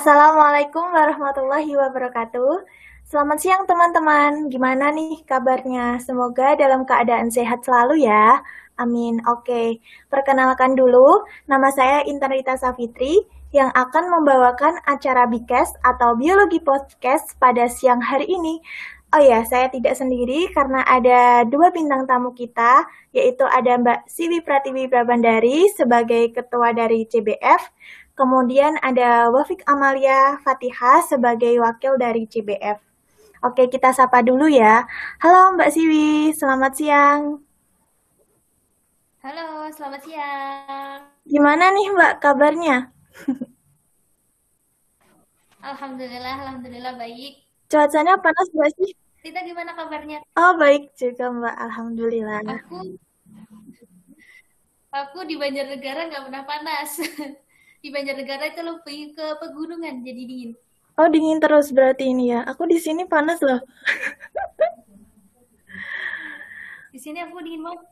Assalamualaikum warahmatullahi wabarakatuh. Selamat siang teman-teman. Gimana nih kabarnya? Semoga dalam keadaan sehat selalu ya. Amin. Oke, perkenalkan dulu. Nama saya Intan Rita Safitri yang akan membawakan acara Bikes atau Biologi Podcast pada siang hari ini. Oh ya, saya tidak sendiri karena ada dua bintang tamu kita, yaitu ada Mbak Siwi Pratiwi Prabandari sebagai ketua dari CBF, Kemudian ada Wafik Amalia Fatihah sebagai wakil dari CBF. Oke, kita sapa dulu ya. Halo Mbak Siwi, selamat siang. Halo, selamat siang. Gimana nih Mbak kabarnya? Alhamdulillah, alhamdulillah baik. Cuacanya panas nggak sih? Kita gimana kabarnya? Oh baik juga Mbak, alhamdulillah. Aku, aku di Banjarnegara nggak pernah panas. di Banjarnegara itu lebih ke pegunungan jadi dingin. Oh dingin terus berarti ini ya. Aku di sini panas loh. di sini aku dingin banget.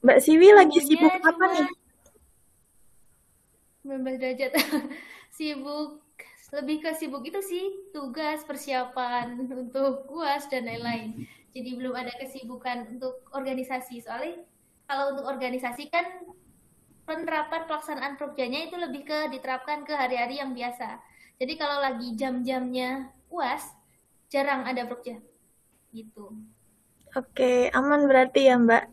Mbak Siwi lagi sibuk apa nih? 19 derajat. sibuk lebih ke sibuk itu sih tugas persiapan untuk UAS dan lain-lain. Jadi belum ada kesibukan untuk organisasi soalnya kalau untuk organisasi kan penerapan pelaksanaan prokjanya itu lebih ke diterapkan ke hari-hari yang biasa. Jadi kalau lagi jam-jamnya UAS, jarang ada prokja. Gitu. Oke, aman berarti ya Mbak?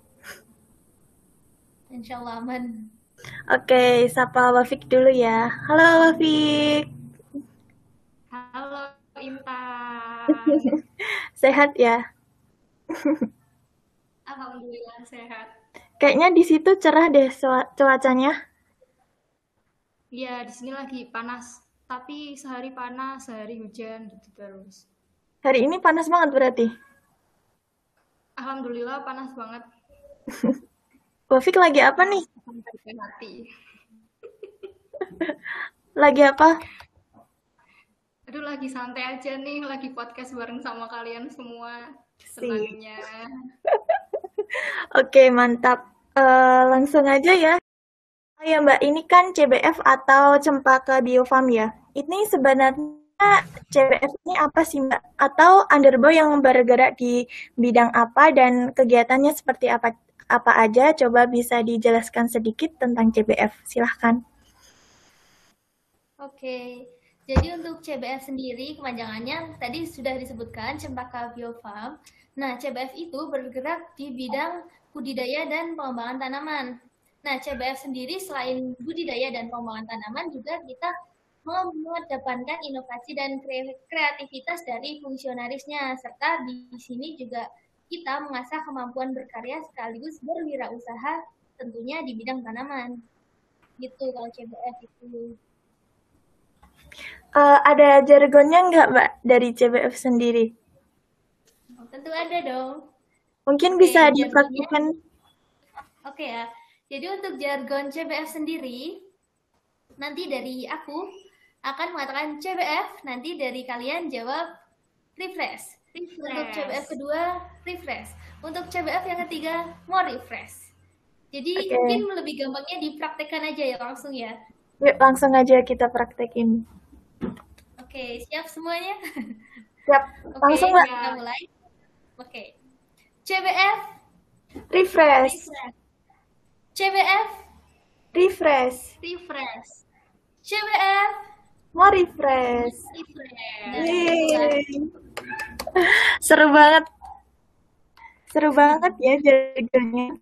Insya Allah aman. Oke, sapa Wafik dulu ya. Halo Wafik. Halo Intan. sehat ya? Alhamdulillah sehat. Kayaknya di situ cerah deh cuacanya. Iya, di sini lagi panas. Tapi sehari panas, sehari hujan gitu terus. Hari ini panas banget berarti? Alhamdulillah panas banget. Wafik lagi apa nih? hati. lagi apa? Aduh lagi santai aja nih, lagi podcast bareng sama kalian semua. Senangnya. Oke, mantap. Uh, langsung aja ya. Oh ya Mbak, ini kan CBF atau Cempaka Biofarm ya. Ini sebenarnya CBF ini apa sih Mbak? Atau Underbow yang bergerak di bidang apa dan kegiatannya seperti apa? Apa aja? Coba bisa dijelaskan sedikit tentang CBF. Silahkan. Oke, jadi untuk CBF sendiri kepanjangannya tadi sudah disebutkan Cempaka Biofarm. Nah, CBF itu bergerak di bidang budidaya dan pengembangan tanaman. Nah, CBF sendiri selain budidaya dan pengembangan tanaman juga kita mengedepankan inovasi dan kreativitas dari fungsionarisnya serta di sini juga kita mengasah kemampuan berkarya sekaligus berwirausaha tentunya di bidang tanaman. Gitu kalau CBF itu. Uh, ada jargonnya nggak, Mbak, dari CBF sendiri? Tentu ada dong. Mungkin bisa Oke, dipraktikkan. Oke ya. Jadi untuk jargon CBF sendiri, nanti dari aku akan mengatakan CBF, nanti dari kalian jawab refresh. refresh. Untuk CBF kedua, refresh. Untuk CBF yang ketiga, more refresh. Jadi okay. mungkin lebih gampangnya dipraktekkan aja ya langsung ya. Yuk langsung aja kita praktekin. Oke, siap semuanya? Siap. Oke, langsung kita mulai. Oke. CBF. Refresh. CBF. Refresh. Refresh. CBF. Mau refresh. Seru banget. Seru banget ya jargonnya.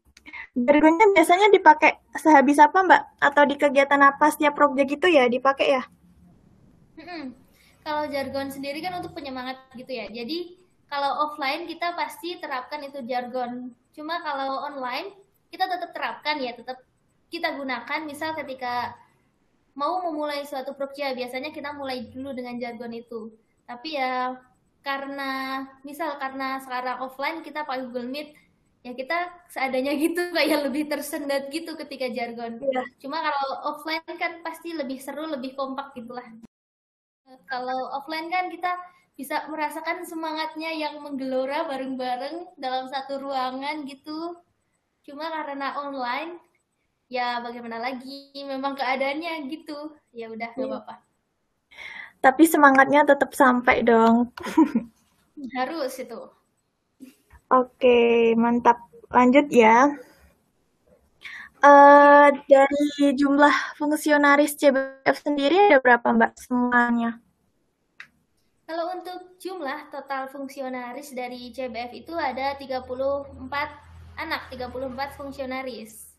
Jargonnya biasanya dipakai sehabis apa Mbak? Atau di kegiatan apa setiap project gitu ya dipakai ya? Hmm, kalau jargon sendiri kan untuk penyemangat gitu ya. Jadi kalau offline kita pasti terapkan itu jargon. Cuma kalau online kita tetap terapkan ya, tetap kita gunakan misal ketika mau memulai suatu proyek biasanya kita mulai dulu dengan jargon itu. Tapi ya karena misal karena sekarang offline kita pakai Google Meet ya kita seadanya gitu kayak lebih tersendat gitu ketika jargon. Ya. Cuma kalau offline kan pasti lebih seru, lebih kompak gitulah. Kalau offline kan kita bisa merasakan semangatnya yang menggelora bareng-bareng dalam satu ruangan gitu. Cuma karena online, ya bagaimana lagi, memang keadaannya gitu. Ya udah, nggak iya. apa-apa. Tapi semangatnya tetap sampai dong. Harus itu. Oke, mantap. Lanjut ya. Uh, dari jumlah fungsionaris CBF sendiri ada berapa Mbak semuanya? Kalau untuk jumlah total fungsionaris dari CBF itu ada 34 anak, 34 fungsionaris.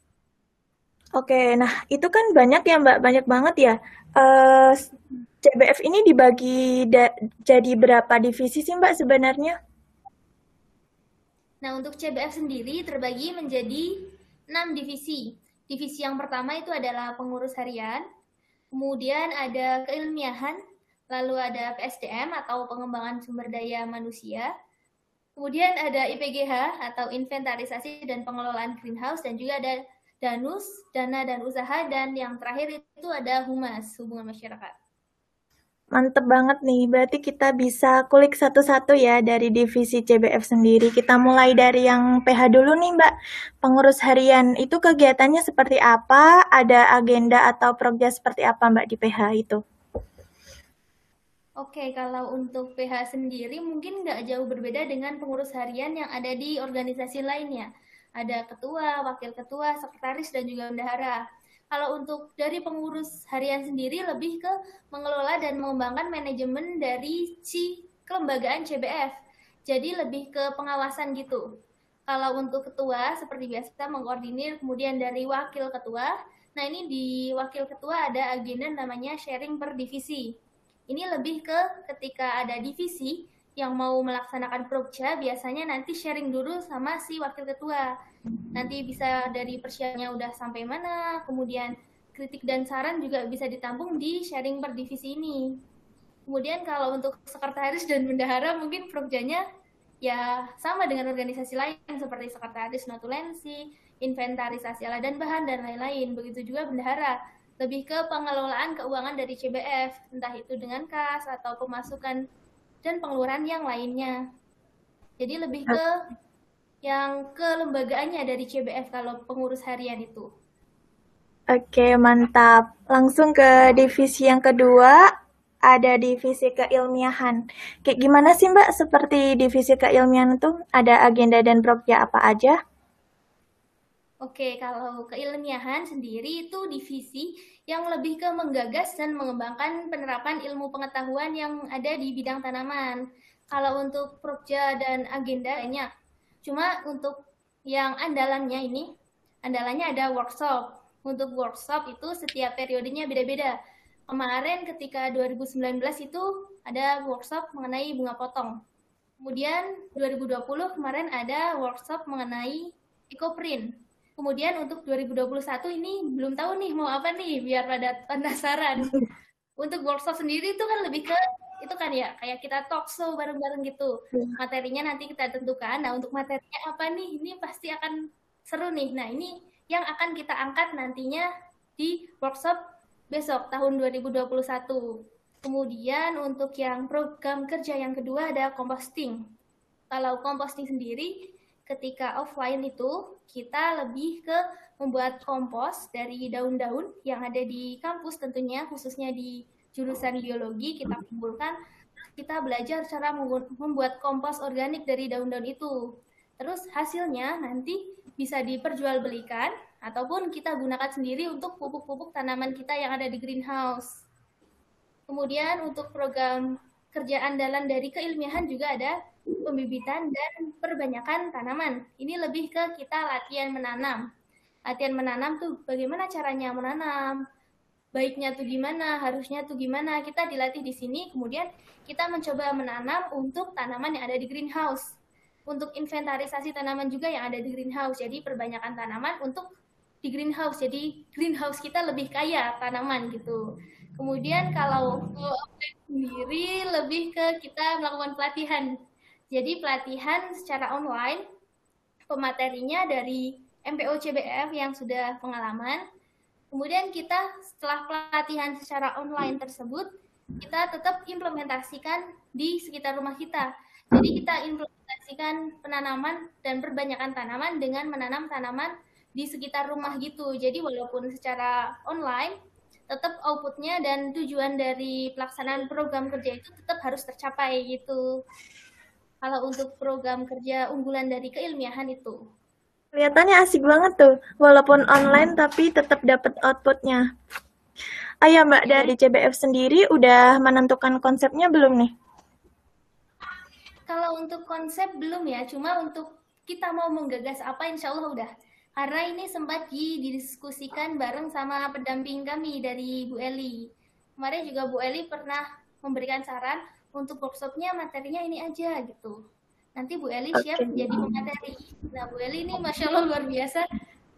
Oke, nah itu kan banyak ya Mbak, banyak banget ya. Uh, eh, CBF ini dibagi jadi berapa divisi sih Mbak sebenarnya? Nah, untuk CBF sendiri terbagi menjadi enam divisi. Divisi yang pertama itu adalah pengurus harian, kemudian ada keilmiahan, lalu ada PSDM atau pengembangan sumber daya manusia, kemudian ada IPGH atau inventarisasi dan pengelolaan greenhouse, dan juga ada danus, dana dan usaha, dan yang terakhir itu ada humas, hubungan masyarakat. Mantep banget nih, berarti kita bisa kulik satu-satu ya dari divisi CBF sendiri. Kita mulai dari yang PH dulu nih Mbak. Pengurus harian itu kegiatannya seperti apa? Ada agenda atau program seperti apa Mbak di PH itu? Oke, kalau untuk PH sendiri mungkin nggak jauh berbeda dengan pengurus harian yang ada di organisasi lainnya. Ada ketua, wakil ketua, sekretaris, dan juga bendahara. Kalau untuk dari pengurus harian sendiri lebih ke mengelola dan mengembangkan manajemen dari si kelembagaan CBF. Jadi lebih ke pengawasan gitu. Kalau untuk ketua seperti biasa mengkoordinir, kemudian dari wakil ketua. Nah ini di wakil ketua ada agenda namanya sharing per divisi. Ini lebih ke ketika ada divisi yang mau melaksanakan prokja biasanya nanti sharing dulu sama si wakil ketua nanti bisa dari persiapannya udah sampai mana, kemudian kritik dan saran juga bisa ditampung di sharing per divisi ini. Kemudian kalau untuk sekretaris dan bendahara mungkin prokerjanya ya sama dengan organisasi lain seperti sekretaris notulensi, inventarisasi alat dan bahan dan lain-lain. Begitu juga bendahara lebih ke pengelolaan keuangan dari CBF, entah itu dengan kas atau pemasukan dan pengeluaran yang lainnya. Jadi lebih ke yang kelembagaannya dari CBF kalau pengurus harian itu. Oke, mantap. Langsung ke divisi yang kedua, ada divisi keilmiahan. Kayak gimana sih Mbak seperti divisi keilmiahan itu? Ada agenda dan program apa aja? Oke, kalau keilmiahan sendiri itu divisi yang lebih ke menggagas dan mengembangkan penerapan ilmu pengetahuan yang ada di bidang tanaman. Kalau untuk proja dan agenda banyak Cuma untuk yang andalannya ini, andalannya ada workshop. Untuk workshop itu setiap periodenya beda-beda. Kemarin ketika 2019 itu ada workshop mengenai bunga potong. Kemudian 2020 kemarin ada workshop mengenai ecoprint. Kemudian untuk 2021 ini belum tahu nih mau apa nih biar pada penasaran. Untuk workshop sendiri itu kan lebih ke itu kan ya kayak kita talk show bareng-bareng gitu. Iya. Materinya nanti kita tentukan. Nah, untuk materinya apa nih? Ini pasti akan seru nih. Nah, ini yang akan kita angkat nantinya di workshop besok tahun 2021. Kemudian untuk yang program kerja yang kedua ada composting. Kalau composting sendiri ketika offline itu kita lebih ke membuat kompos dari daun-daun yang ada di kampus tentunya khususnya di jurusan biologi kita kumpulkan kita belajar cara membuat kompos organik dari daun-daun itu. Terus hasilnya nanti bisa diperjualbelikan ataupun kita gunakan sendiri untuk pupuk-pupuk tanaman kita yang ada di greenhouse. Kemudian untuk program kerja andalan dari keilmiahan juga ada pembibitan dan perbanyakan tanaman. Ini lebih ke kita latihan menanam. Latihan menanam tuh bagaimana caranya menanam, baiknya tuh gimana, harusnya tuh gimana. Kita dilatih di sini, kemudian kita mencoba menanam untuk tanaman yang ada di greenhouse. Untuk inventarisasi tanaman juga yang ada di greenhouse. Jadi perbanyakan tanaman untuk di greenhouse. Jadi greenhouse kita lebih kaya tanaman gitu. Kemudian kalau sendiri lebih ke kita melakukan pelatihan. Jadi pelatihan secara online, pematerinya dari MPO CBF yang sudah pengalaman, Kemudian kita setelah pelatihan secara online tersebut, kita tetap implementasikan di sekitar rumah kita. Jadi kita implementasikan penanaman dan perbanyakan tanaman dengan menanam tanaman di sekitar rumah gitu. Jadi walaupun secara online, tetap outputnya dan tujuan dari pelaksanaan program kerja itu tetap harus tercapai gitu. Kalau untuk program kerja unggulan dari keilmiahan itu. Kelihatannya asik banget tuh, walaupun online tapi tetap dapat outputnya. Ayo Mbak, dari CBF sendiri udah menentukan konsepnya belum nih? Kalau untuk konsep belum ya, cuma untuk kita mau menggagas apa insya Allah udah karena ini sempat didiskusikan bareng sama pendamping kami dari Bu Eli. Kemarin juga Bu Eli pernah memberikan saran untuk workshopnya materinya ini aja gitu. Nanti Bu Eli okay. siap jadi pemateri. Nah Bu Eli ini Masya Allah luar biasa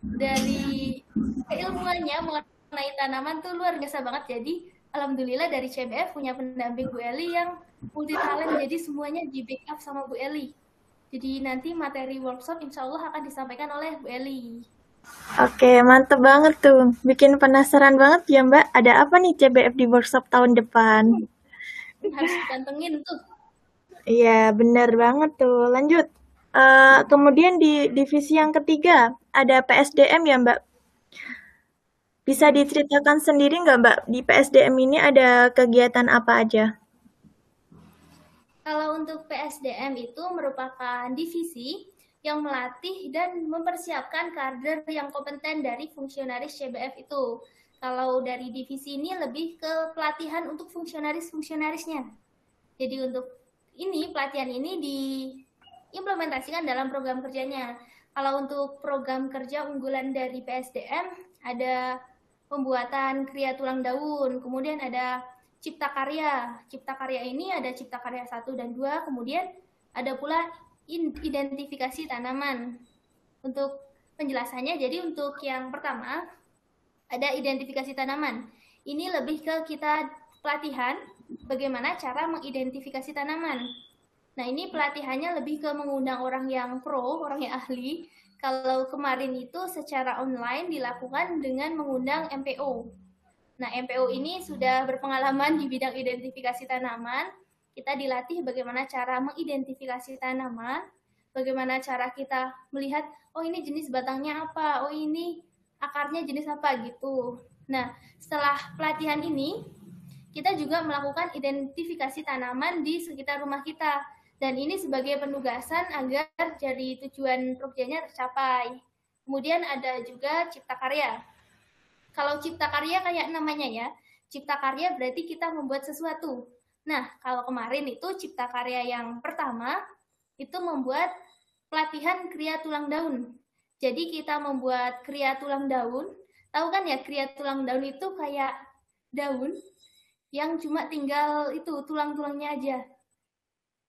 dari keilmuannya mengenai tanaman tuh luar biasa banget. Jadi Alhamdulillah dari CBF punya pendamping Bu Eli yang multi talent jadi semuanya di backup sama Bu Eli. Jadi nanti materi workshop insya Allah akan disampaikan oleh Bu Eli. Oke, mantep banget tuh. Bikin penasaran banget ya Mbak, ada apa nih CBF di workshop tahun depan? Harus dikantengin tuh. Iya, bener banget tuh. Lanjut. Uh, kemudian di divisi yang ketiga, ada PSDM ya Mbak? Bisa diceritakan sendiri nggak Mbak, di PSDM ini ada kegiatan apa aja? Kalau untuk PSDM itu merupakan divisi yang melatih dan mempersiapkan kader yang kompeten dari fungsionaris CBF itu. Kalau dari divisi ini lebih ke pelatihan untuk fungsionaris-fungsionarisnya. Jadi untuk ini pelatihan ini diimplementasikan dalam program kerjanya. Kalau untuk program kerja unggulan dari PSDM ada pembuatan kriya tulang daun, kemudian ada cipta karya. Cipta karya ini ada cipta karya satu dan dua, kemudian ada pula identifikasi tanaman. Untuk penjelasannya, jadi untuk yang pertama ada identifikasi tanaman. Ini lebih ke kita pelatihan bagaimana cara mengidentifikasi tanaman. Nah ini pelatihannya lebih ke mengundang orang yang pro, orang yang ahli. Kalau kemarin itu secara online dilakukan dengan mengundang MPO, Nah, MPO ini sudah berpengalaman di bidang identifikasi tanaman. Kita dilatih bagaimana cara mengidentifikasi tanaman, bagaimana cara kita melihat, oh ini jenis batangnya apa, oh ini akarnya jenis apa gitu. Nah, setelah pelatihan ini, kita juga melakukan identifikasi tanaman di sekitar rumah kita. Dan ini sebagai penugasan agar jadi tujuan proyeknya tercapai. Kemudian ada juga cipta karya. Kalau cipta karya kayak namanya ya, cipta karya berarti kita membuat sesuatu. Nah, kalau kemarin itu cipta karya yang pertama itu membuat pelatihan kriya tulang daun. Jadi kita membuat kriya tulang daun. Tahu kan ya kriya tulang daun itu kayak daun yang cuma tinggal itu tulang-tulangnya aja.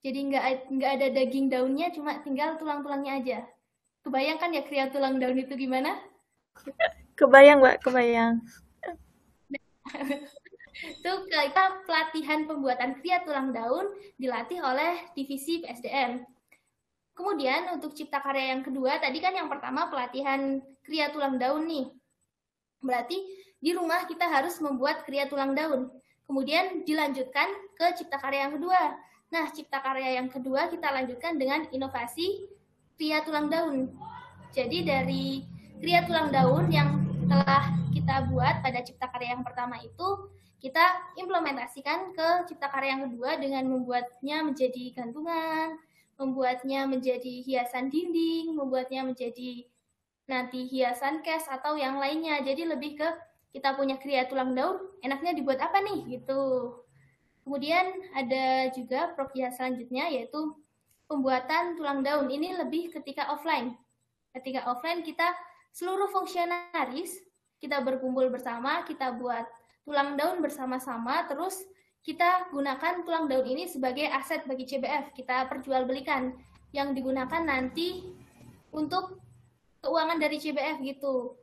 Jadi nggak nggak ada daging daunnya, cuma tinggal tulang-tulangnya aja. Kebayangkan ya kriya tulang daun itu gimana? Kebayang, Mbak, kebayang. Itu kita pelatihan pembuatan kria tulang daun dilatih oleh divisi PSDM. Kemudian untuk cipta karya yang kedua, tadi kan yang pertama pelatihan kria tulang daun nih. Berarti di rumah kita harus membuat kria tulang daun. Kemudian dilanjutkan ke cipta karya yang kedua. Nah, cipta karya yang kedua kita lanjutkan dengan inovasi kria tulang daun. Jadi dari kria tulang daun yang telah kita buat pada cipta karya yang pertama itu kita implementasikan ke cipta karya yang kedua dengan membuatnya menjadi gantungan, membuatnya menjadi hiasan dinding, membuatnya menjadi nanti hiasan case atau yang lainnya. Jadi lebih ke kita punya kriya tulang daun, enaknya dibuat apa nih gitu. Kemudian ada juga program selanjutnya yaitu pembuatan tulang daun. Ini lebih ketika offline. Ketika offline kita seluruh fungsionaris kita berkumpul bersama, kita buat tulang daun bersama-sama, terus kita gunakan tulang daun ini sebagai aset bagi CBF, kita perjualbelikan yang digunakan nanti untuk keuangan dari CBF gitu.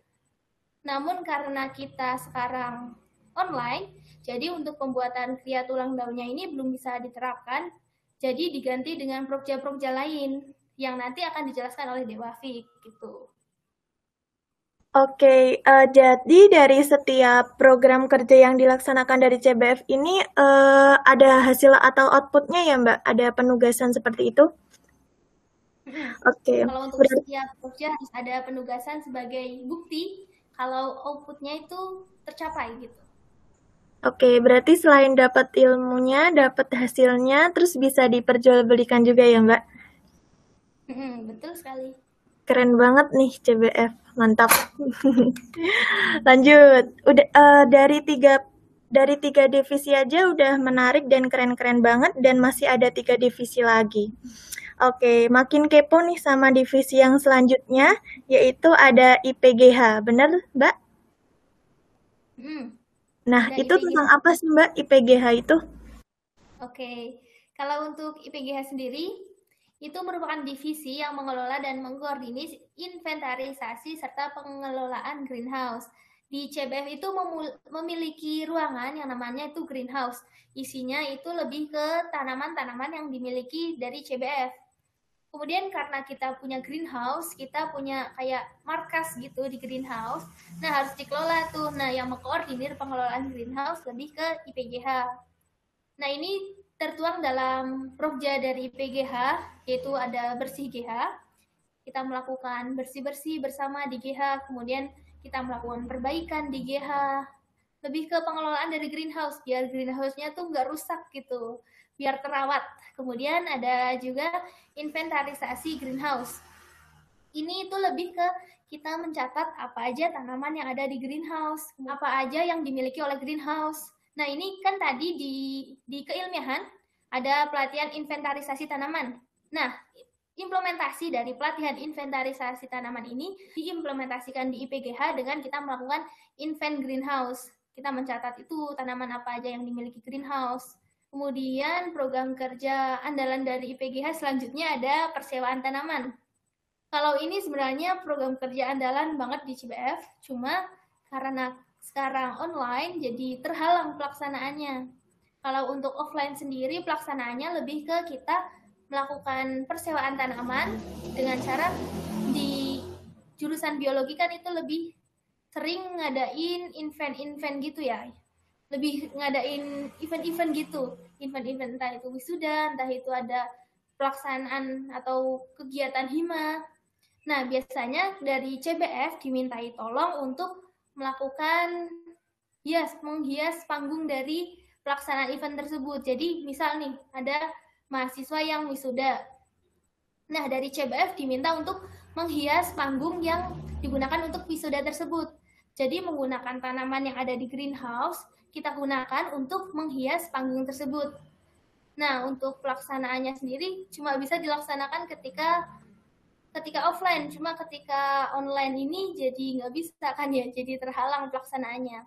Namun karena kita sekarang online, jadi untuk pembuatan kria tulang daunnya ini belum bisa diterapkan, jadi diganti dengan proja-proja lain yang nanti akan dijelaskan oleh Dewa Fik gitu. Oke, uh, jadi dari setiap program kerja yang dilaksanakan dari CBF ini uh, ada hasil atau outputnya ya Mbak? Ada penugasan seperti itu? Oke. Okay. Kalau untuk setiap kerja harus ada penugasan sebagai bukti kalau outputnya itu tercapai gitu. Oke, berarti selain dapat ilmunya, dapat hasilnya, terus bisa diperjualbelikan juga ya, Mbak? Hmm, betul sekali. Keren banget nih CBF, mantap. Lanjut, udah uh, dari tiga dari tiga divisi aja udah menarik dan keren-keren banget dan masih ada tiga divisi lagi. Oke, makin kepo nih sama divisi yang selanjutnya, yaitu ada IPGH, bener Mbak? Hmm. Nah, itu IPGH. tentang apa sih Mbak IPGH itu? Oke, kalau untuk IPGH sendiri, itu merupakan divisi yang mengelola dan mengkoordinir inventarisasi serta pengelolaan greenhouse. Di CBF itu memiliki ruangan yang namanya itu greenhouse. Isinya itu lebih ke tanaman-tanaman yang dimiliki dari CBF. Kemudian karena kita punya greenhouse, kita punya kayak markas gitu di greenhouse. Nah, harus dikelola tuh. Nah, yang mengkoordinir pengelolaan greenhouse lebih ke IPGH. Nah, ini tertuang dalam Profja dari IPGH, yaitu ada bersih GH. Kita melakukan bersih-bersih bersama di GH, kemudian kita melakukan perbaikan di GH. Lebih ke pengelolaan dari greenhouse, biar greenhouse-nya tuh nggak rusak gitu biar terawat. Kemudian ada juga inventarisasi greenhouse. Ini itu lebih ke kita mencatat apa aja tanaman yang ada di greenhouse, apa aja yang dimiliki oleh greenhouse. Nah, ini kan tadi di di keilmiahan ada pelatihan inventarisasi tanaman. Nah, implementasi dari pelatihan inventarisasi tanaman ini diimplementasikan di IPGH dengan kita melakukan invent greenhouse. Kita mencatat itu tanaman apa aja yang dimiliki greenhouse. Kemudian program kerja andalan dari IPGH selanjutnya ada persewaan tanaman. Kalau ini sebenarnya program kerja andalan banget di CBF, cuma karena sekarang online jadi terhalang pelaksanaannya. Kalau untuk offline sendiri pelaksanaannya lebih ke kita melakukan persewaan tanaman dengan cara di jurusan biologi kan itu lebih sering ngadain event-event gitu ya. Lebih ngadain event-event gitu. Event-event entah itu wisuda entah itu ada pelaksanaan atau kegiatan hima. Nah biasanya dari CBF dimintai tolong untuk melakukan hias menghias panggung dari pelaksanaan event tersebut. Jadi misal nih ada mahasiswa yang wisuda. Nah dari CBF diminta untuk menghias panggung yang digunakan untuk wisuda tersebut. Jadi menggunakan tanaman yang ada di greenhouse kita gunakan untuk menghias panggung tersebut. Nah, untuk pelaksanaannya sendiri cuma bisa dilaksanakan ketika ketika offline, cuma ketika online ini jadi nggak bisa kan ya, jadi terhalang pelaksanaannya.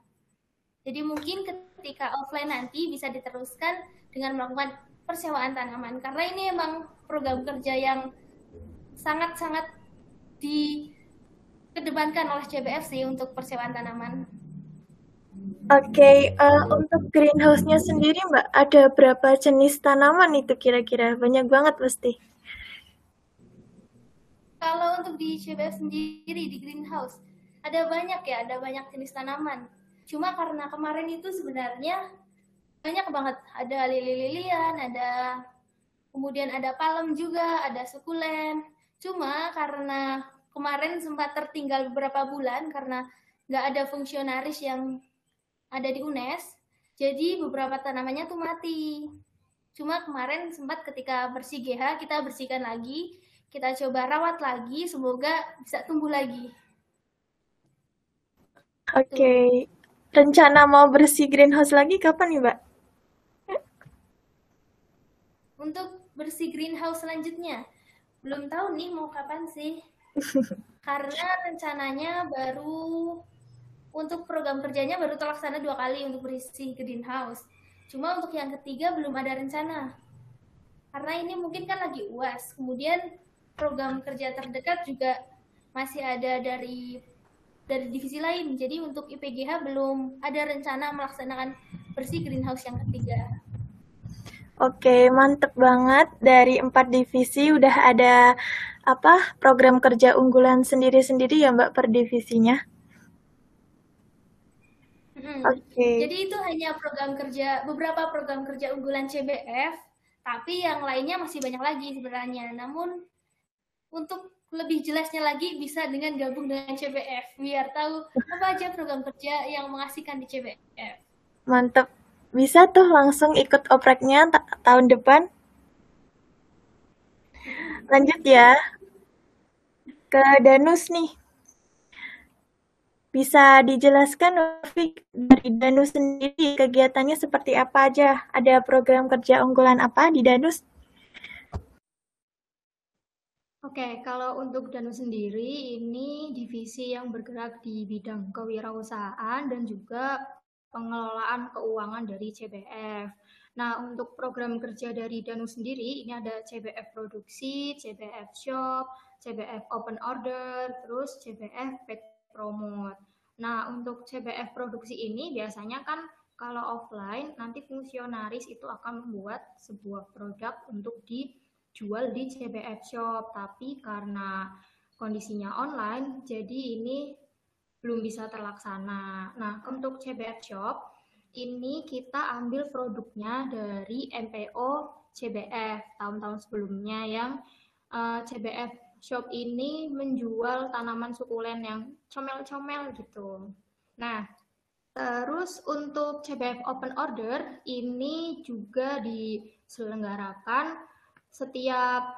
Jadi mungkin ketika offline nanti bisa diteruskan dengan melakukan persewaan tanaman, karena ini emang program kerja yang sangat-sangat dikedepankan oleh CBF sih untuk persewaan tanaman. Oke, okay, uh, eh, untuk greenhouse-nya sendiri, Mbak, ada berapa jenis tanaman itu kira-kira? Banyak banget pasti. Kalau untuk di CBF sendiri di greenhouse, ada banyak ya, ada banyak jenis tanaman. Cuma karena kemarin itu sebenarnya banyak banget, ada lili-lilian, ada kemudian ada palem juga, ada sukulen. Cuma karena kemarin sempat tertinggal beberapa bulan karena nggak ada fungsionaris yang ada di UNES, jadi beberapa tanamannya tuh mati. Cuma kemarin sempat ketika bersih GH kita bersihkan lagi, kita coba rawat lagi, semoga bisa tumbuh lagi. Oke, okay. rencana mau bersih greenhouse lagi kapan nih, Mbak? Untuk bersih greenhouse selanjutnya, belum tahu nih mau kapan sih. Karena rencananya baru untuk program kerjanya baru terlaksana dua kali untuk berisi greenhouse. Cuma untuk yang ketiga belum ada rencana. Karena ini mungkin kan lagi UAS. Kemudian program kerja terdekat juga masih ada dari dari divisi lain. Jadi untuk IPGH belum ada rencana melaksanakan bersih greenhouse yang ketiga. Oke, mantep banget. Dari empat divisi udah ada apa program kerja unggulan sendiri-sendiri ya Mbak per divisinya? Hmm. Oke. Okay. Jadi itu hanya program kerja beberapa program kerja unggulan CBF, tapi yang lainnya masih banyak lagi sebenarnya. Namun untuk lebih jelasnya lagi bisa dengan gabung dengan CBF biar tahu apa aja program kerja yang mengasihkan di CBF. Mantap. Bisa tuh langsung ikut opreknya ta tahun depan. Lanjut ya. Ke Danus nih. Bisa dijelaskan dari Danus sendiri kegiatannya seperti apa aja? Ada program kerja unggulan apa di Danus? Oke, kalau untuk Danus sendiri ini divisi yang bergerak di bidang kewirausahaan dan juga pengelolaan keuangan dari CBF. Nah, untuk program kerja dari Danus sendiri ini ada CBF Produksi, CBF Shop, CBF Open Order, terus CBF Pet promote. Nah, untuk CBF produksi ini biasanya kan kalau offline nanti fungsionaris itu akan membuat sebuah produk untuk dijual di CBF shop, tapi karena kondisinya online jadi ini belum bisa terlaksana. Nah, untuk CBF shop ini kita ambil produknya dari MPO CBF tahun-tahun sebelumnya yang uh, eh, CBF shop ini menjual tanaman sukulen yang comel-comel gitu. Nah, terus untuk CBF Open Order ini juga diselenggarakan setiap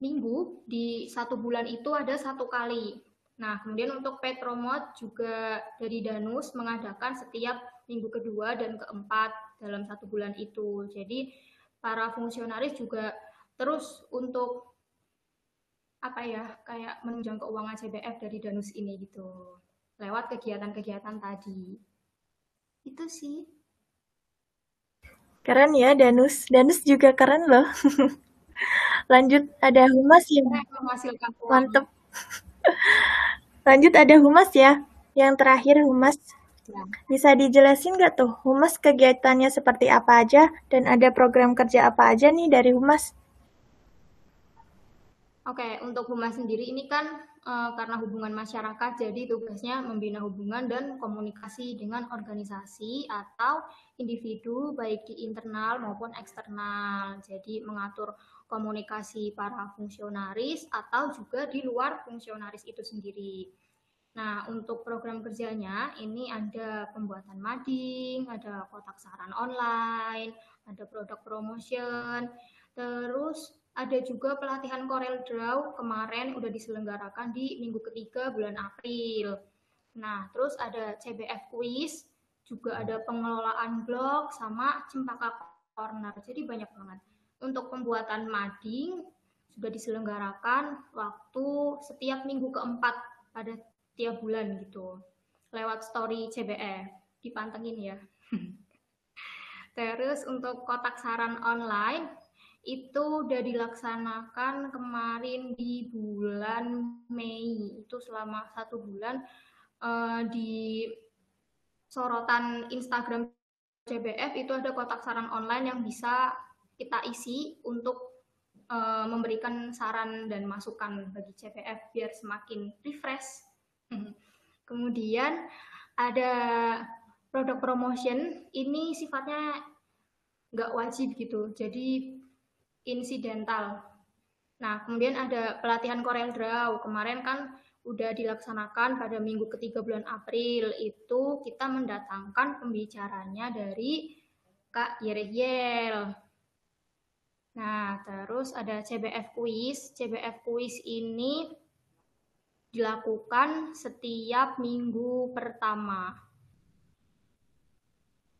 minggu di satu bulan itu ada satu kali. Nah, kemudian untuk Petromot juga dari Danus mengadakan setiap minggu kedua dan keempat dalam satu bulan itu. Jadi para fungsionaris juga terus untuk apa ya kayak menunjang keuangan CBF dari Danus ini gitu lewat kegiatan-kegiatan tadi itu sih keren ya Danus. Danus juga keren loh. Lanjut ada humas yang mantep. Lanjut ada humas ya. Yang terakhir humas. Ya. bisa dijelasin nggak tuh humas kegiatannya seperti apa aja? Dan ada program kerja apa aja nih dari humas? Oke, untuk humas sendiri ini kan uh, karena hubungan masyarakat, jadi tugasnya membina hubungan dan komunikasi dengan organisasi atau individu baik di internal maupun eksternal. Jadi mengatur komunikasi para fungsionaris atau juga di luar fungsionaris itu sendiri. Nah, untuk program kerjanya ini ada pembuatan mading, ada kotak saran online, ada produk promotion, terus ada juga pelatihan Corel Draw kemarin udah diselenggarakan di minggu ketiga bulan April. Nah, terus ada CBF Quiz, juga ada pengelolaan blog sama Cempaka Corner. Jadi banyak banget. Untuk pembuatan mading juga diselenggarakan waktu setiap minggu keempat pada tiap bulan gitu. Lewat story CBF. Dipantengin ya. Terus untuk kotak saran online itu udah dilaksanakan kemarin di bulan Mei itu selama satu bulan uh, di sorotan Instagram CBF itu ada kotak saran online yang bisa kita isi untuk uh, memberikan saran dan masukan bagi CBF biar semakin refresh. Kemudian ada produk promotion ini sifatnya nggak wajib gitu. Jadi insidental. Nah, kemudian ada pelatihan Corel Draw. Kemarin kan udah dilaksanakan pada minggu ketiga bulan April. Itu kita mendatangkan pembicaranya dari Kak Yerehiel. Nah, terus ada CBF Quiz. CBF Quiz ini dilakukan setiap minggu pertama.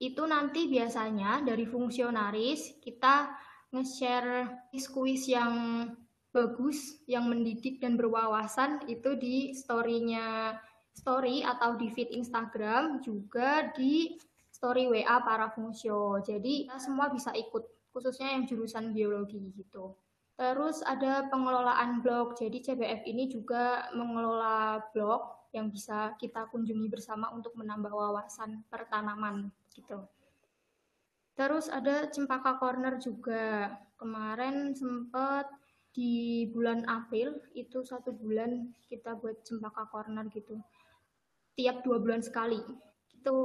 Itu nanti biasanya dari fungsionaris kita nge-share kuis yang bagus, yang mendidik dan berwawasan itu di story-nya story atau di feed Instagram juga di story WA para fungsio. Jadi kita semua bisa ikut, khususnya yang jurusan biologi gitu. Terus ada pengelolaan blog. Jadi CBF ini juga mengelola blog yang bisa kita kunjungi bersama untuk menambah wawasan pertanaman gitu. Terus ada Cempaka Corner juga. Kemarin sempat di bulan April itu satu bulan kita buat Cempaka Corner gitu. Tiap dua bulan sekali. Gitu.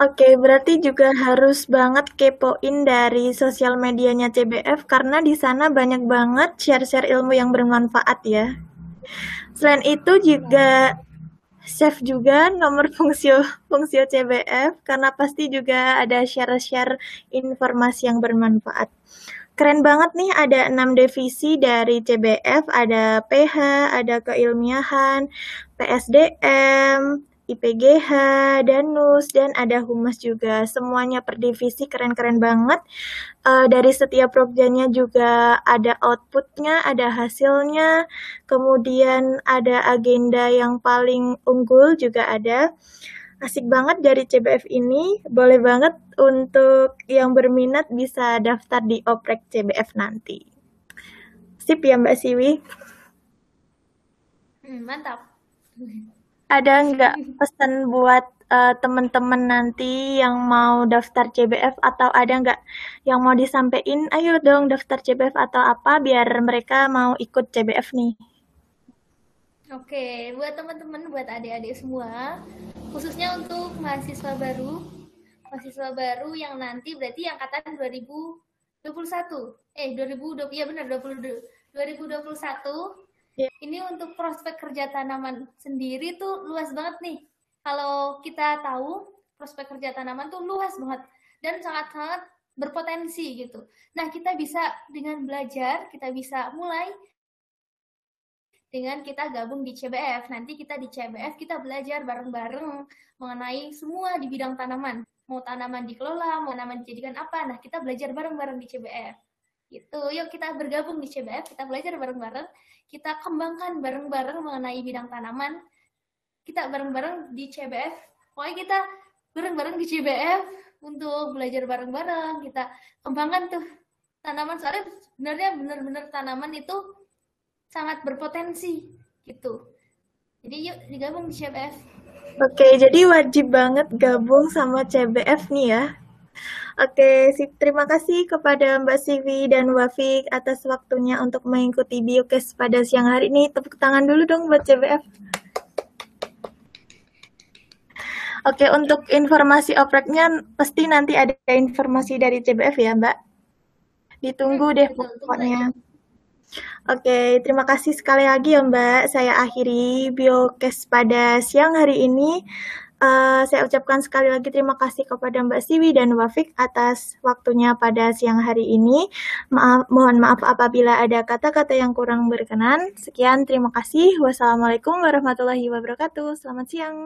Oke, berarti juga harus banget kepoin dari sosial medianya CBF karena di sana banyak banget share-share ilmu yang bermanfaat ya. Selain itu juga save juga nomor fungsio CBF karena pasti juga ada share-share informasi yang bermanfaat. Keren banget nih ada enam divisi dari CBF, ada PH, ada keilmiahan, PSDM, IPGH, Danus, dan ada Humas juga. Semuanya per divisi keren-keren banget. Uh, dari setiap progjannya juga ada outputnya, ada hasilnya, kemudian ada agenda yang paling unggul juga ada. Asik banget dari CBF ini, boleh banget untuk yang berminat bisa daftar di oprek CBF nanti. Sip ya Mbak Siwi? Hmm, mantap ada nggak pesan buat uh, teman-teman nanti yang mau daftar CBF atau ada nggak yang mau disampaikan? Ayo dong daftar CBF atau apa biar mereka mau ikut CBF nih. Oke, buat teman-teman, buat adik-adik semua, khususnya untuk mahasiswa baru, mahasiswa baru yang nanti berarti angkatan 2021, eh 2020 ya benar 20, 2021 Yeah. Ini untuk prospek kerja tanaman sendiri tuh luas banget nih. Kalau kita tahu prospek kerja tanaman tuh luas banget dan sangat-sangat berpotensi gitu. Nah, kita bisa dengan belajar, kita bisa mulai dengan kita gabung di CBF. Nanti kita di CBF kita belajar bareng-bareng mengenai semua di bidang tanaman. Mau tanaman dikelola, mau tanaman dijadikan apa. Nah, kita belajar bareng-bareng di CBF. Gitu. Yuk kita bergabung di CBF, kita belajar bareng-bareng kita kembangkan bareng-bareng mengenai bidang tanaman. Kita bareng-bareng di CBF. Pokoknya kita bareng-bareng di CBF untuk belajar bareng-bareng. Kita kembangkan tuh tanaman. Soalnya sebenarnya benar-benar tanaman itu sangat berpotensi gitu. Jadi yuk digabung di CBF. Oke, jadi wajib banget gabung sama CBF nih ya. Oke, terima kasih kepada Mbak Sivi dan Wafik atas waktunya untuk mengikuti Biokes pada siang hari ini. Tepuk tangan dulu dong buat CBF. Oke, untuk informasi opreknya pasti nanti ada informasi dari CBF ya, Mbak. Ditunggu deh pokoknya. Oke, terima kasih sekali lagi ya Mbak. Saya akhiri Biokes pada siang hari ini. Uh, saya ucapkan sekali lagi terima kasih kepada Mbak Siwi dan Wafik atas waktunya pada siang hari ini. Maaf, mohon maaf apabila ada kata-kata yang kurang berkenan. Sekian, terima kasih. Wassalamualaikum warahmatullahi wabarakatuh. Selamat siang.